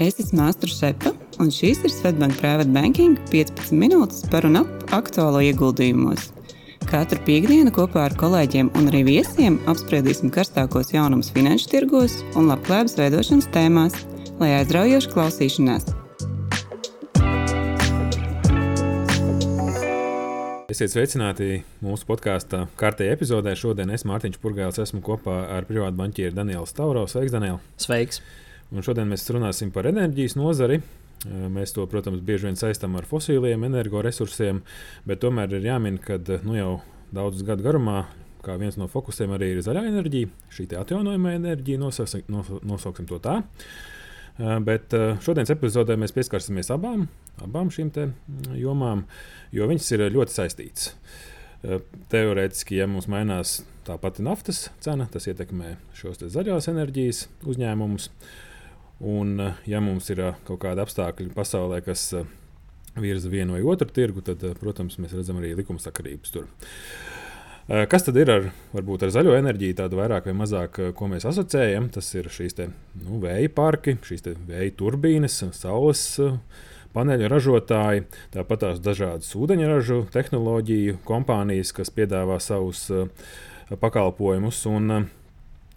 Es esmu Astra Šepa, un šīs ir Svetbank Private Banking 15 minūtes par un ap aktuālo ieguldījumos. Katru piekdienu kopā ar kolēģiem un arī viesiem apspriedīsim karstākos jaunumus finanšu tirgos un labklājības veidošanas tēmās, lai aizraujoši klausīšanās. Esiet sveicināti mūsu podkāstu kārtējā epizodē. Šodien es, Mārtiņš Purgāls, esmu kopā ar privātu banķieru Danielu Stauro. Sveiks, Daniel! Sveiks! Un šodien mēs runāsim par enerģijas nozari. Mēs to, protams, bieži vien saistām ar fosiliem energoresursiem, bet tomēr ir jāmin, ka nu, jau daudzus gadu garumā kā viens no fokusiem arī ir zaļā enerģija, šī atjaunojama enerģija, nosauksim, nosauksim to tā. Bet šodienas epizodē mēs pieskarsimies abām, abām šīm jomām, jo viņas ir ļoti saistītas. Teorētiski, ja mums mainās tā pati naftas cena, tas ietekmē šos zaļās enerģijas uzņēmumus. Un, ja mums ir kaut kādi apstākļi pasaulē, kas virza vienu vai otru tirgu, tad, protams, mēs redzam arī likumsakarības tur. Kas tad ir ar, varbūt, ar zaļo enerģiju, tādu vairāk vai mazāk, ko mēs asociējam? Tas ir šīs te, nu, vēja parki, šīs vēja turbīnes, saules paneļu ražotāji, tāpat tās dažādas ūdeņražu tehnoloģiju kompānijas, kas piedāvā savus pakalpojumus. Un,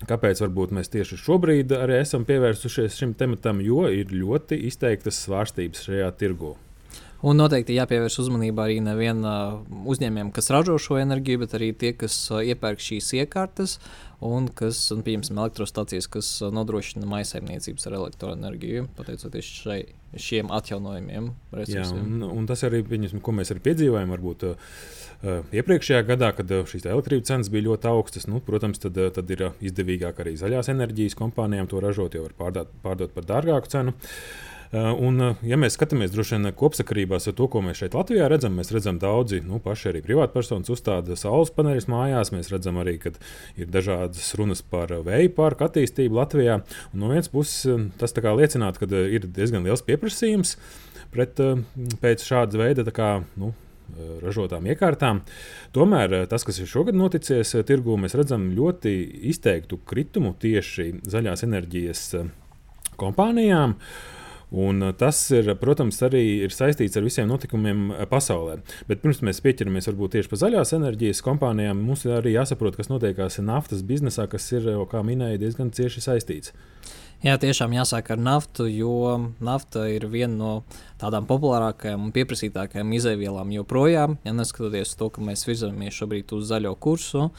Kāpēc mēs tieši šobrīd arī esam pievērsušies šim tematam, jo ir ļoti izteiktas svārstības šajā tirgū. Un noteikti jāpievērš uzmanība arī nevienam uzņēmējam, kas ražo šo enerģiju, bet arī tie, kas iepērk šīs iekārtas un kas, un, piemēram, elektrostacijas, kas nodrošina maisaimniecības ar elektroenerģiju, pateicoties šai, šiem atjaunojumiem. Jā, un, un tas arī, viņus, ko mēs arī piedzīvojam, varbūt. Uh, Uh, iepriekšējā gadā, kad uh, šīs elektrības cenas bija ļoti augstas, nu, protams, tad, uh, tad ir izdevīgāk arī zaļās enerģijas kompānijām to ražot, jo var pārdot, pārdot par dārgāku cenu. Un, ja mēs skatāmies droši vien kopsakarībās ar to, ko mēs šeit Latvijā redzam, mēs redzam daudzi nu, paši arī privātpersonas uzstāda saules paneļus mājās. Mēs redzam arī, ka ir dažādas runas par vēja parku attīstību Latvijā. Un no vienas puses tas liecinātu, ka ir diezgan liels pieprasījums pret, pēc šāda veida kā, nu, Eh, ražotām iekārtām. Tomēr eh, tas, kas ir šogad noticis eh, tirgū, mēs redzam ļoti izteiktu kritumu tieši zaļās enerģijas kompānijām. Un tas, ir, protams, arī ir saistīts ar visiem notikumiem pasaulē. Bet pirms mēs pieķeramies varbūt tieši pie zaļās enerģijas kompānijām, mums ir arī jāsaprot, kas notiekās naftas biznesā, kas ir, kā minēja, diezgan cieši saistīts. Jā, tiešām jāsāk ar naftu, jo nafta ir viena no tādām populārākajām un pieprasītākajām izēvielām joprojām. Ja neskatoties to, ka mēs virzamies šobrīd uz zaļo kursu,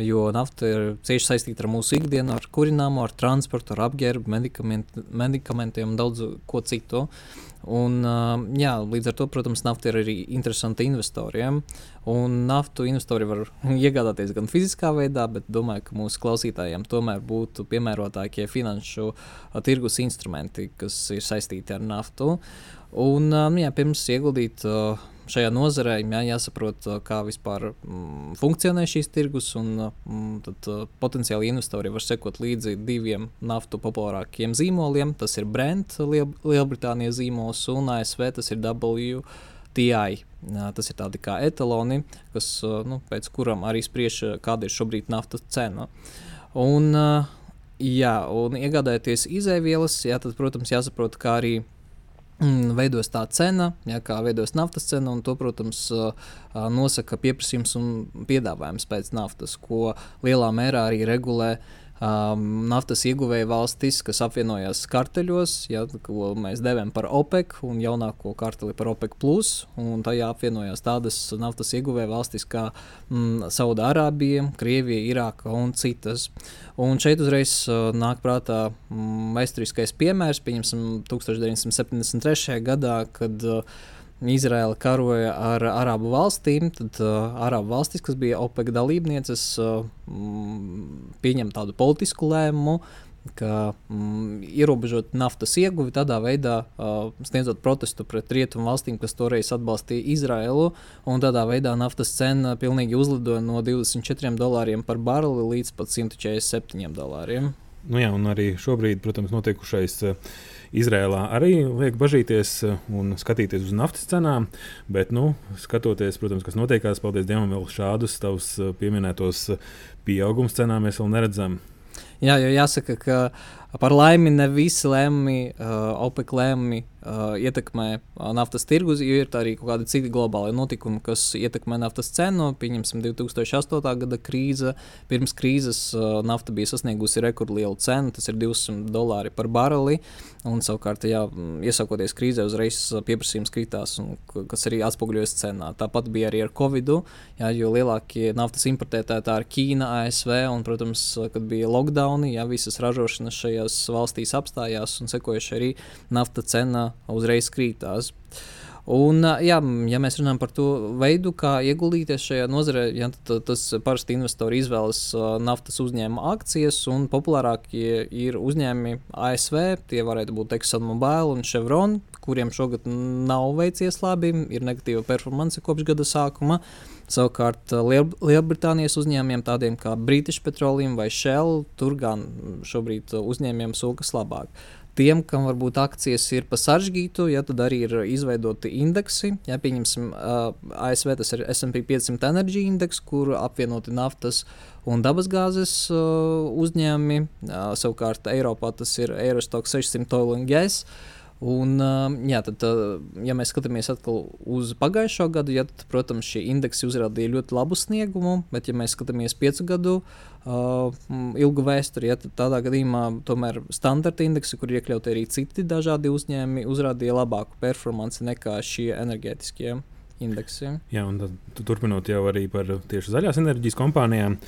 jo nafta ir cieši saistīta ar mūsu ikdienu, ar kurināmo, ar transportu, ar apģērbu, medikament, medikamentiem un daudz ko citu. Un, jā, līdz ar to, protams, nafta ir arī interesanta investoriem. Un naftu investori var iegādāties gan fiziskā veidā, bet domāju, ka mūsu klausītājiem tomēr būtu piemērotākie finanšu tirgus instrumenti, kas ir saistīti ar naftu. Un, jā, pirms ieguldīt šajā nozarē jā, jāsaprot, kā vispār mm, funkcionē šīs tirgus. Un, mm, tad potenciāli investori var sekot līdzi diviem naftu populārākiem zīmoliem. Tas ir Brent, Liel Lielbritānijas zīmols, un ASV tas ir WTI. Tas ir tādi kā etaloni, kas, nu, pēc kurām arī spriež, kāda ir šobrīd naftas cena. Un, jā, un iegādājoties izēvielas, jā, tad, protams, jāsaprot, kā arī veidos tā cena, ja, kā veidos naftas cena, un to, protams, nosaka pieprasījums un piedāvājums pēc naftas, ko lielā mērā arī regulē uh, um, naftas ieguvēja valstis, kas apvienojās karteļos, ja, ko mēs devām par OPEC un jaunāko karteli par OPEC. Plus, tajā apvienojās tādas naftas ieguvēja valstis kā mm, Saudārābija, Krievija, Irāka un citas. Un šeit uzreiz uh, nāk prātā mm, vēsturiskais piemērs, pieņemsim, 1973. gadā, kad uh, Izraela karoja ar Arābu valstīm, tad uh, Arābu valstis, kas bija OPEC dalībnieces, uh, pieņem tādu politisku lēmumu, ka mm, ierobežot naftas ieguvi tādā veidā, uh, sniedzot protestu pret rietumu valstīm, kas toreiz atbalstīja Izraelu. Tādā veidā naftas cena pilnīgi uzlidoja no 24 dolāriem par bareli līdz pat 147 dolāriem. Nu jā, un arī šobrīd, protams, notikušais. Uh, Izrēlā arī liek bažīties eh, un skatīties uz naftas cenām, bet, nu, skatoties, protams, kas notiekās, paldies Dievam, vēl šādus tavus eh, pieminētos eh, pieaugums cenām mēs vēl neredzam. Jā, jo jāsaka, ka Par laimi, ne visi lēmumi, uh, OPEC lēmumi uh, ietekmē uh, naftas tirgus, jo ir arī kaut kādi citi globāli notikumi, kas ietekmē naftas cenu. Pieņemsim, 2008. gada krīze. Pirms krīzes uh, nafta bija sasniegusi rekordlielu cenu, tas ir 200 dolāri par bareli. Un, savukārt, jā, iesakoties krīzē, uzreiz pieprasījums kritās, un, kas arī atspoguļojas cenā. Tāpat bija arī ar Covid, jā, jo lielākie naftas importētāji tā ir Ķīna, ASV un, protams, kad bija lockdown, jā, visas ražošanas šajās valstīs apstājās un sekojuši arī nafta cena uzreiz krītās. Un, jā, ja mēs runājam par to veidu, kā ieguldīties šajā nozarē, ja, tad tas parasti investori izvēlas naftas uzņēmuma akcijas, un populārākie ir uzņēmumi ASV. Tie varētu būt ExxonMobil un Chevron, kuriem šogad nav veicies labi, ir negatīva performance kopš gada sākuma. Savukārt Liel Lielbritānijas uzņēmumiem, tādiem kā British Petroleum vai Shell, tur gan šobrīd uzņēmumiem sūkas labāk. Tiem, kam varbūt akcijas ir pa saržģītu, ja tad arī ir izveidoti indeksi. Ja pieņemsim, uh, ASV tas ir SP 500 enerģija indeks, kur apvienoti naftas un dabasgāzes uh, uzņēmumi. Uh, savukārt Eiropā tas ir Eurostock 600 oil and gas. Un, jā, tad, ja mēs skatāmies uz pagājušo gadu, ja, tad, protams, šie indeksi uzrādīja ļoti labu sniegumu, bet, ja mēs skatāmies piecu gadu uh, ilgu vēsturi, ja, tad tādā gadījumā tomēr standarta indeksi, kur iekļauti arī citi dažādi uzņēmumi, uzrādīja labāku performanci nekā šie enerģētiskie indeksiem. Jā, un tad, turpinot jau arī par tieši zaļās enerģijas kompānijām,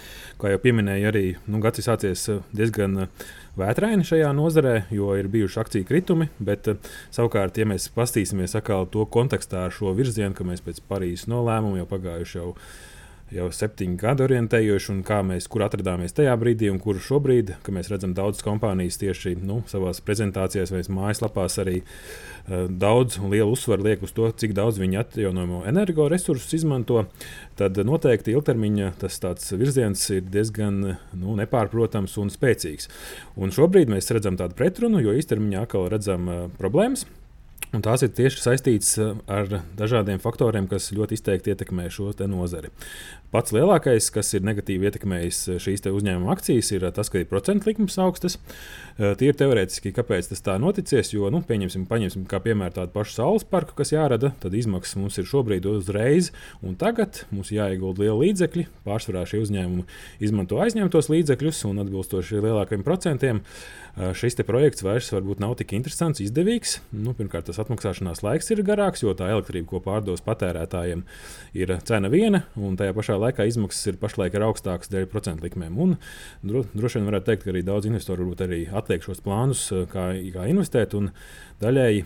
kā jau pieminēja, arī nu, gads ir sācies eh, diezgan eh, vētraini šajā nozarē, jo ir bijuši akciju kritumi. Bet, eh, savukārt, ja mēs paskatīsimies atkal to kontekstā ar šo virzienu, ka mēs pēc Parīzes nolēmuma jau pagājuši jau jau septiņu gadu orientējoši, un kā mēs kur atradāmies tajā brīdī, un kur šobrīd, kad mēs redzam daudzas kompānijas tieši nu, savā prezentācijās vai mājaslapās arī uh, daudz un lielu uzsvaru liek uz to, cik daudz viņi atjaunojamo energoresursus izmanto, tad noteikti ilgtermiņa tas virziens ir diezgan nu, nepārprotams un spēcīgs. Un šobrīd mēs redzam tādu pretrunu, jo īstermiņā atkal redzam uh, problēmas. Un tās ir tieši saistītas eh, ar dažādiem faktoriem, kas ļoti izteikti ietekmē šo nozari. Pats lielākais, kas ir negatīvi ietekmējis eh, šīs uzņēmuma akcijas, ir eh, tas, ka ir procentu likmes augstas. Tie ir teorētiski, kāpēc tas tā noticis. Jo, nu, pieņemsim, paņemsim kā piemēru tādu pašu saules parku, kas jārada, tad izmaksas mums ir šobrīd uzreiz, un tagad mums jāiegulda liela līdzekļi. Pārsvarā šie uzņēmumi izmanto aizņemtos līdzekļus un atbilstoši lielākiem procentiem. Šis projekts vairs varbūt nav tik interesants, izdevīgs. Nu, pirmkārt, tas atmaksāšanās laiks ir garāks, jo tā elektrība, ko pārdos patērētājiem, ir cena viena, un tajā pašā laikā izmaksas ir pašlaik ir augstākas dēļ procentu likmēm. Un, dro, droši vien varētu teikt, ka arī daudz investoru varbūt arī atliek šos plānus, kā, kā investēt, un daļēji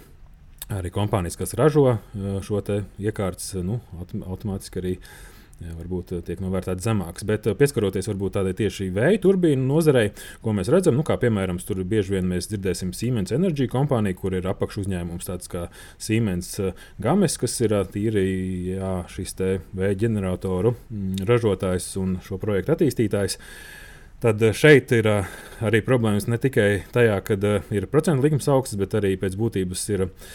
arī kompānijas, kas ražo šo iekārtas, nu, automātiski arī jā, varbūt eh, tiek novērtēts zemāks. Bet eh, pieskaroties varbūt tādai tieši vēja turbīnu nozarei, ko mēs redzam, nu, kā piemēram, tur bieži vien mēs dzirdēsim Siemens Energy kompāniju, kur ir apakšu uzņēmums tāds kā Siemens eh, Games, kas ir tīri jā, šis vēja ģeneratoru mm, ražotājs un šo projektu attīstītājs. Tad šeit ir arī problēmas ne tikai tajā, ka ir procentu likums augsts, bet arī pēc būtības ir uh,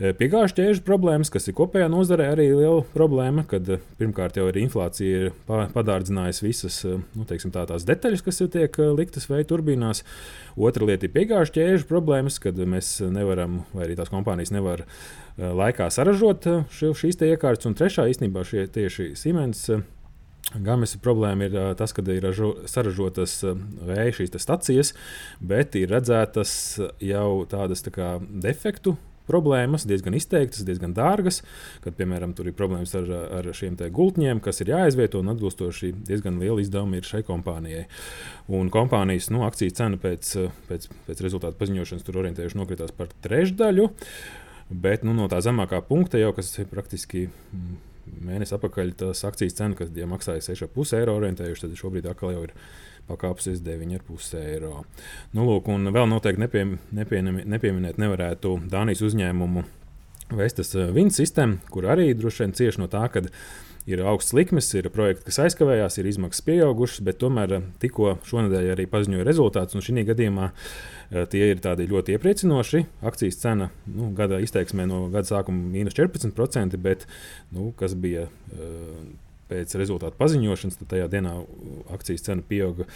Piegāžu ķēžu problēmas, kas ir kopējā nozarē, arī liela problēma, kad pirmkārt jau arī inflācija ir padārdzinājusi visas nu, teiksim, tā, tās detaļas, kas tiek liktas vēja turbīnās. Otra lieta ir piegāžu ķēžu problēmas, kad mēs nevaram, vai arī tās kompānijas nevar laikā saražot šīs iekārtas. Un trešā īstenībā šie tieši Siemens. Games problēma ir tas, ka ir saražotas vēja šīs stacijas, bet ir redzētas jau tādas tā kā defektu problēmas, diezgan izteiktas, diezgan dārgas. Kad, piemēram, tur ir problēmas ar, ar šiem gultņiem, kas ir jāizvieto, un atbilstoši diezgan liela izdevuma ir šai kompānijai. Un kompānijas nu, akcijas cena pēc, pēc, pēc rezultātu paziņošanas tur orientējuši nokritās par trešdaļu. Bet nu, no tā zemākā punkta jau, kas ir praktiski mm, mēnesi atpakaļ, tas akcijas cena, kas ja maksāja 6,5 eiro orientējuši, tad šobrīd atkal jau ir pakāpsies 9,5 eiro. Nu, lūk, un vēl noteikti nepie, nepie, nepieminēt nevarētu Dānijas uzņēmumu Vestas eh, Vins sistēmu, kur arī droši vien cieši no tā, ka ir augsts likmes, ir projekti, kas aizkavējās, ir izmaksas pieaugušas, bet tomēr eh, tikko šonadēļ arī paziņoja rezultātus. Un šī gadījumā eh, tie ir ļoti iepriecinoši. Akcijas cena nu, gada izteiksmē no gada sākuma mīnus 14%, bet nu, kas bija pēc rezultātu paziņošanas, tad tajā dienā akcijas cena pieauga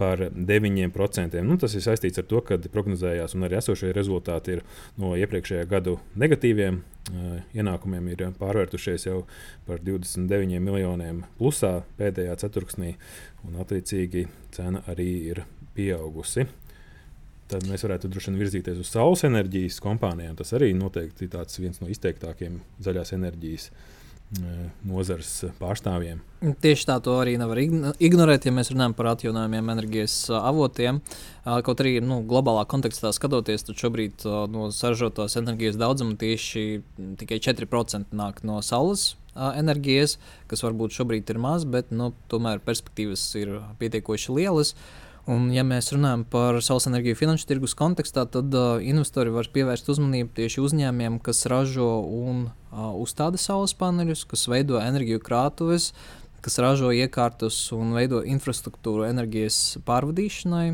par 9%. Nu, tas ir saistīts ar to, ka prognozējās un arī esošie rezultāti ir no iepriekšējā gadu negatīviem. Ienākumiem ir pārvērtušies jau par 29 miljoniem plusā pēdējā ceturksnī, un attiecīgi cena arī ir pieaugusi. Tad mēs varētu droši vien virzīties uz saules enerģijas kompānijām. Tas arī noteikti ir viens no izteiktākajiem zaļās enerģijas uh, nozares pārstāvjiem. Tieši tā to arī nevar ignorēt, ja mēs runājam par atjaunojumiem enerģijas avotiem. Kaut arī nu, globālā kontekstā skatoties, tad šobrīd no saražotās enerģijas daudzuma tieši tikai 4% nāk no saules enerģijas, kas varbūt šobrīd ir maz, bet nu, tomēr perspektīvas ir pietiekoši lielas. Un, ja mēs runājam par saules enerģiju finanšu tirgus kontekstā, tad uh, investori var pievērst uzmanību tieši uzņēmumiem, kas ražo un uh, uzstāda saules paneļus, kas veido enerģiju krātuves, kas ražo iekārtas un veido infrastruktūru enerģijas pārvadīšanai.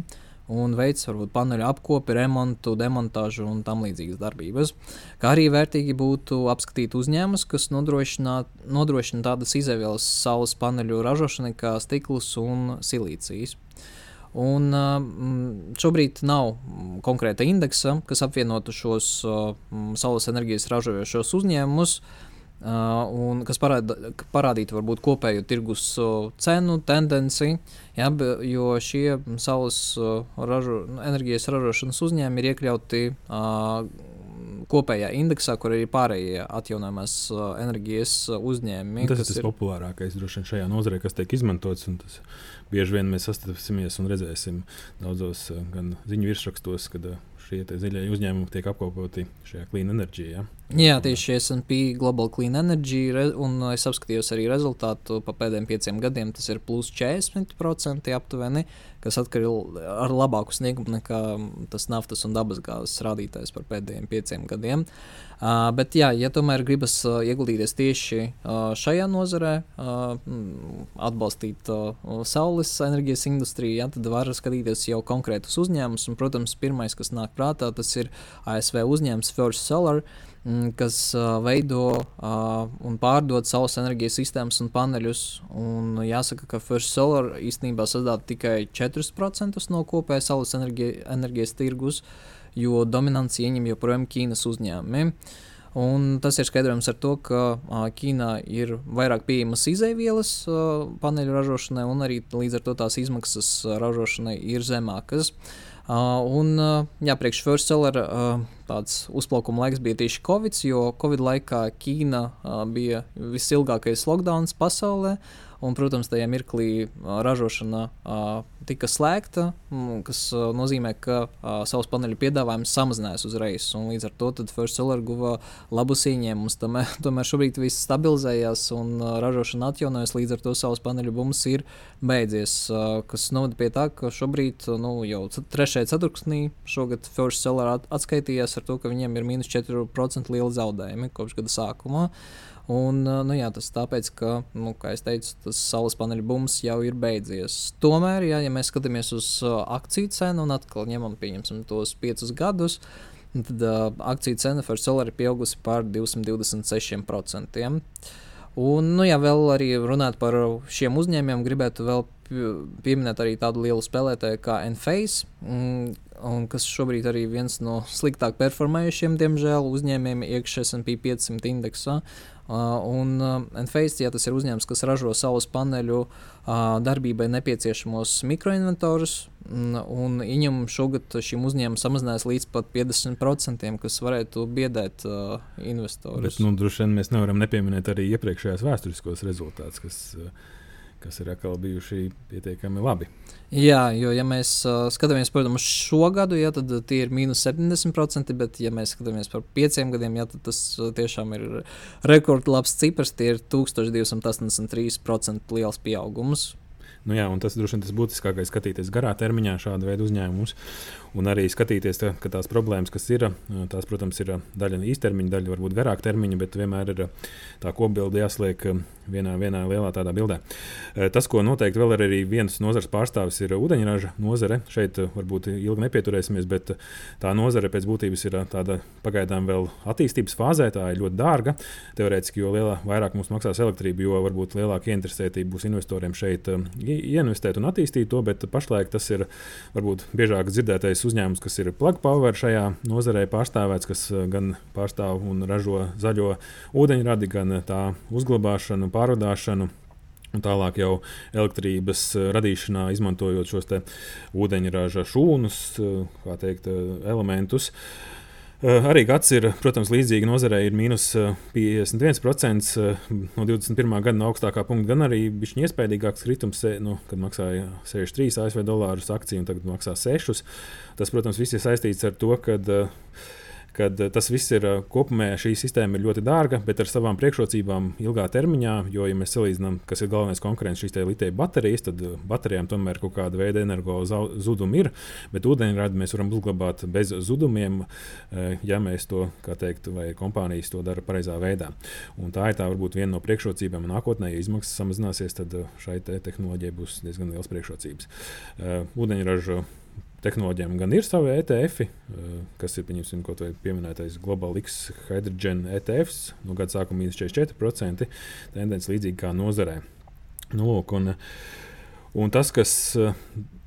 Un veids varbūt paneļu apkopi, remontu, demontāžu un tam līdzīgas darbības. Kā arī vērtīgi būtu apskatīt uzņēmumus, kas nodrošina, tādas izēvielas saules paneļu ražošanai, kā stikls un silīcijas. Un, uh, šobrīd nav konkrēta indeksa, kas apvienotu šos uh, saules enerģijas ražojošos uzņēmumus. Uh, un kas parāda, parādītu varbūt kopējo tirgus cenu tendenci, ja, jo šie saules ražo, enerģijas ražošanas uzņēmumi ir iekļauti kopējā indeksā, kur ir pārējie atjaunojamās uh, enerģijas uzņēmumi. Tas ir tas ir... populārākais droši vien šajā nozarē, kas tiek izmantots. Tas bieži vien mēs sastapsimies un redzēsim daudzos eh, gan ziņu virsrakstos, kad šie zaļie uzņēmumi tiek apkopoti šajā clean energy. Ja? Jā, tieši SP Global Clean Energy, un es apskatījos arī rezultātu pa pēdējiem pieciem gadiem. Tas ir plus 40% aptuveni, kas atkarīgs ar labāku sniegumu nekā tas naftas un dabasgāzes rādītājs par pēdējiem pieciem gadiem. Uh, bet, jā, ja tomēr gribas uh, ieguldīties tieši uh, šajā nozarē, uh, atbalstīt uh, saules enerģijas industriju, jā, tad var skatīties jau konkrētus uzņēmumus. Protams, pirmais, kas nāk prātā, tas ir ASV uzņēmums First Solar. Uh, kas uh, veido uh, un pārdod saules enerģijas sistēmas un paneļus. Un jāsaka, ka First Solar īstenībā sastāv tikai 4% no kopējā saules enerģija, enerģijas tirgus. Uh, jo dominanci ieņem joprojām Ķīnas uzņēmumi. Un tas ir skaidrojams ar to, ka uh, Ķīnā ir vairāk pieejamas izēvielas uh, paneļu ražošanai, un arī līdz ar to tās izmaksas ražošanai ir zemākas. Uh, un, uh, jā, priekš First Seller uh, tāds uzplaukuma laiks bija tieši Covid, jo Covid laikā Ķīna uh, bija visilgākais lockdown pasaulē. Un, protams, tajā mirklī ražošana uh, tika slēgta, kas uh, nozīmē, ka uh, savus paneļu piedāvājums samazinājās uzreiz. Līdz ar to First Solar guva labus ieņēmumus. Tomēr, tomēr šobrīd viss stabilizējās un uh, ražošana atjaunojas. Līdz ar to savus paneļu bums ir beidzies. Uh, kas novada pie tā, ka šobrīd nu, jau trešajā ceturksnī šogad First Solar atskaitījās ar to, ka viņiem ir mīnus 4% liela zaudējumi kopš gada sākuma. Un, nu, jā, tas tāpēc, ka, nu, kā jau teicu, tas saules paneļu bums jau ir beidzies. Tomēr, jā, ja mēs skatāmies uz akciju cenu un atkal ņemam tos piecus gadus, tad uh, akciju cena First Solar ir pieaugusi par 226%. Un, nu, ja vēl arī runāt par šiem uzņēmumiem, gribētu vēl pieminēt arī tādu lielu spēlētāju kā Enphase, un kas šobrīd arī viens no sliktāk performējušiem, diemžēl, uzņēmējiem iekšā S&P 500 indeksā. Uh, un uh, Enphase, ja tas ir uzņēmums, kas ražo saules paneļu uh, darbībai nepieciešamos mikroinventorus, un, un ieņemumi šogad šim uzņēmumam samazinājās līdz pat 50%, kas varētu biedēt uh, investorus. Bet, nu, droši vien mēs nevaram nepieminēt arī iepriekšējās vēsturiskos rezultātus, kas uh, kas ir atkal bijuši pietiekami labi. Jā, jo, ja mēs uh, skatāmies, protams, uz šo gadu, jā, tad tie ir mīnus 70%, bet, ja mēs skatāmies par pieciem gadiem, jā, tad tas tiešām ir rekordlabs cipars. Tie ir 1283% liels pieaugums. Nu jā, tas droši vien tas būtiskākais skatīties garā termiņā šādu veidu uzņēmumus. Un arī skatīties, tā, ka tās problēmas, kas ir, tās, protams, ir daļa īstermiņa, daļa varbūt garāka termiņa, bet vienmēr ir tā kopbilde jāsliek vienā, vienā lielā tādā bildē. Tas, ko noteikti vēl ir arī viens nozars pārstāvis, ir ūdeņraža nozare. Šeit varbūt ilgi nepieturēsimies, bet tā nozare pēc būtības ir tāda pagaidām vēl attīstības fāzē. Tā ir ļoti dārga. Teorētiski, jo lielā, vairāk mums maksās elektrība, jo varbūt lielāka interesētība būs investoriem šeit ieinvestēt un attīstīt to, bet pašlaik tas ir varbūt biežāk dzirdētais uzņēmums, kas ir plug power šajā nozarē pārstāvēts, kas gan pārstāv un ražo zaļo ūdeņradi, gan tā uzglabāšanu, pārvadāšanu. Un tālāk jau elektrības radīšanā, izmantojot šos ūdeņraža šūnus, kā teikt, elementus. Uh, Eh, arī gads ir, protams, līdzīga nozarei ir mīnus 51% eh, eh, no 21. gada no augstākā punkta, gan arī bija iespējīgāks kritums, nu, kad maksāja 63 ASV dolārus akciju, un tagad maksā 6. Tas, protams, viss ir saistīts ar to, ka kad eh, tas viss ir eh, kopumā, šī sistēma ir ļoti dārga, bet ar savām priekšrocībām ilgā termiņā. Jo, ja mēs salīdzinām, kas ir galvenais konkurents šīs litēja baterijas, tad eh, baterijām tomēr kaut kāda veida energo zudumi ir, bet ūdeņradi mēs varam uzglabāt bez zudumiem, ja mēs to, kā teikt, vai kompānijas to dara pareizā veidā. Un tā ir tā varbūt viena no priekšrocībām. Nākotnē, ja izmaksas samazināsies, tad šai te tehnoloģijai būs diezgan liels priekšrocības. Ūdeņraža tehnoloģijām gan ir savi ETF, eh, kas ir pieņemsim, kaut vai pieminētais Global X Hydrogen ETFs, no gada sākuma mīnus 44%, tendence līdzīga kā nozarē. Nu, lūk, un, un tas, kas eh,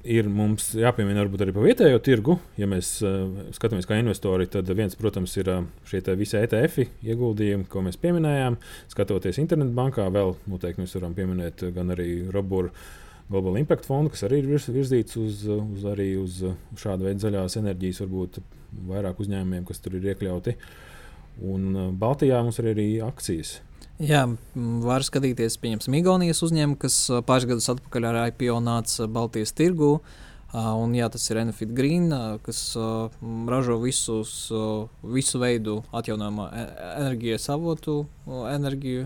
ir mums jāpiemina varbūt arī par vietējo tirgu, ja mēs uh, skatāmies kā investori, tad viens, protams, ir uh, šie visi ETF ieguldījumi, ko mēs pieminējām. Skatoties internetbankā, vēl noteikti mēs varam pieminēt gan arī Roburu Global Impact fondu, kas arī ir virzīts uz, uz, uz, šādu veidu zaļās enerģijas, varbūt vairāk uzņēmumiem, kas tur ir iekļauti. Un uh, Baltijā mums ir arī akcijas. Jā, var skatīties, pieņemsim, Igaunijas uzņēmumu, kas uh, pāris gadus atpakaļ ar IPO nāca Baltijas tirgū. Uh, un, jā, tas ir Enefit Green, kas ražo visus, visu veidu atjaunojamo e, enerģijas avotu, enerģiju.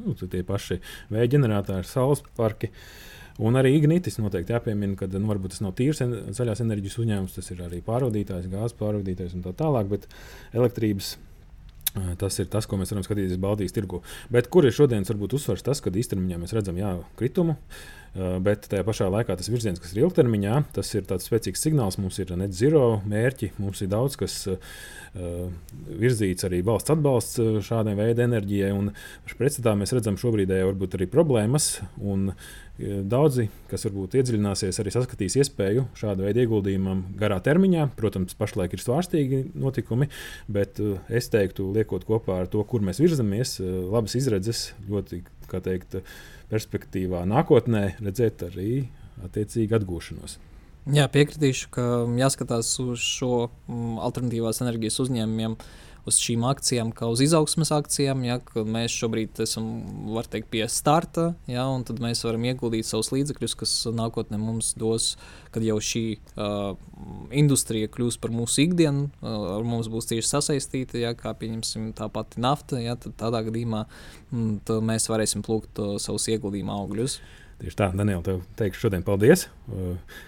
Nu, tie paši vēja ģeneratori, saules parki. Uh, Un arī Ignitis noteikti jāpiemina, ka nu, varbūt tas nav tīrs en zaļās enerģijas uzņēmums, tas ir arī pārvadītājs, gāzes pārvadītājs un tā tālāk. Bet elektrības Tas ir tas, ko mēs varam skatīties Baltijas tirgu. Bet kur ir šodienas uzsvars tas, ka īstenībā mēs redzam jā, kritumu, bet tajā pašā laikā tas virziens, kas ir ilgtermiņā, tas ir tāds spēcīgs signāls. Mums ir net zero mērķi, mums ir daudz kas virzīts, arī valsts atbalsts šādai veidai enerģijai. Pretstatā mēs redzam šobrīd varbūt arī problēmas. Un, Daudzi, kas varbūt iedziļināsies, arī saskatīs iespēju šādu veidu ieguldījumam garā termiņā. Protams, pašlaik ir svārstīgi notikumi, bet eh, es teiktu, liekot kopā ar to, kur mēs virzamies, eh, labas izredzes ļoti, kā teikt, perspektīvā nākotnē redzēt arī attiecīgi atgūšanos. Jā, piekritīšu, ka jāskatās uz šo mm, alternatīvās enerģijas uzņēmumiem. Uh, uz šīm akcijām, kā uz izaugsmas akcijām. Ja, mēs šobrīd esam teikt, pie starta, ja, un tad mēs varam ieguldīt savus līdzekļus, kas nākotnē mums dos, kad jau šī uh, industrija kļūs par mūsu ikdienu, uh, ar mums būs tieši sasaistīta, ja, kā pieņemsim tā pati nafta. Ja, tad tādā gadījumā mm, mēs varēsim plūkt uh, savus ieguldījumu augļus. Tieši tā, Daniela, tev teikšu šodien paldies.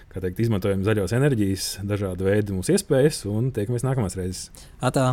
Kā teikt, izmantojam zaļos enerģijas, dažādu veidu mūsu iespējas un tiekamies nākamās reizes. Atā.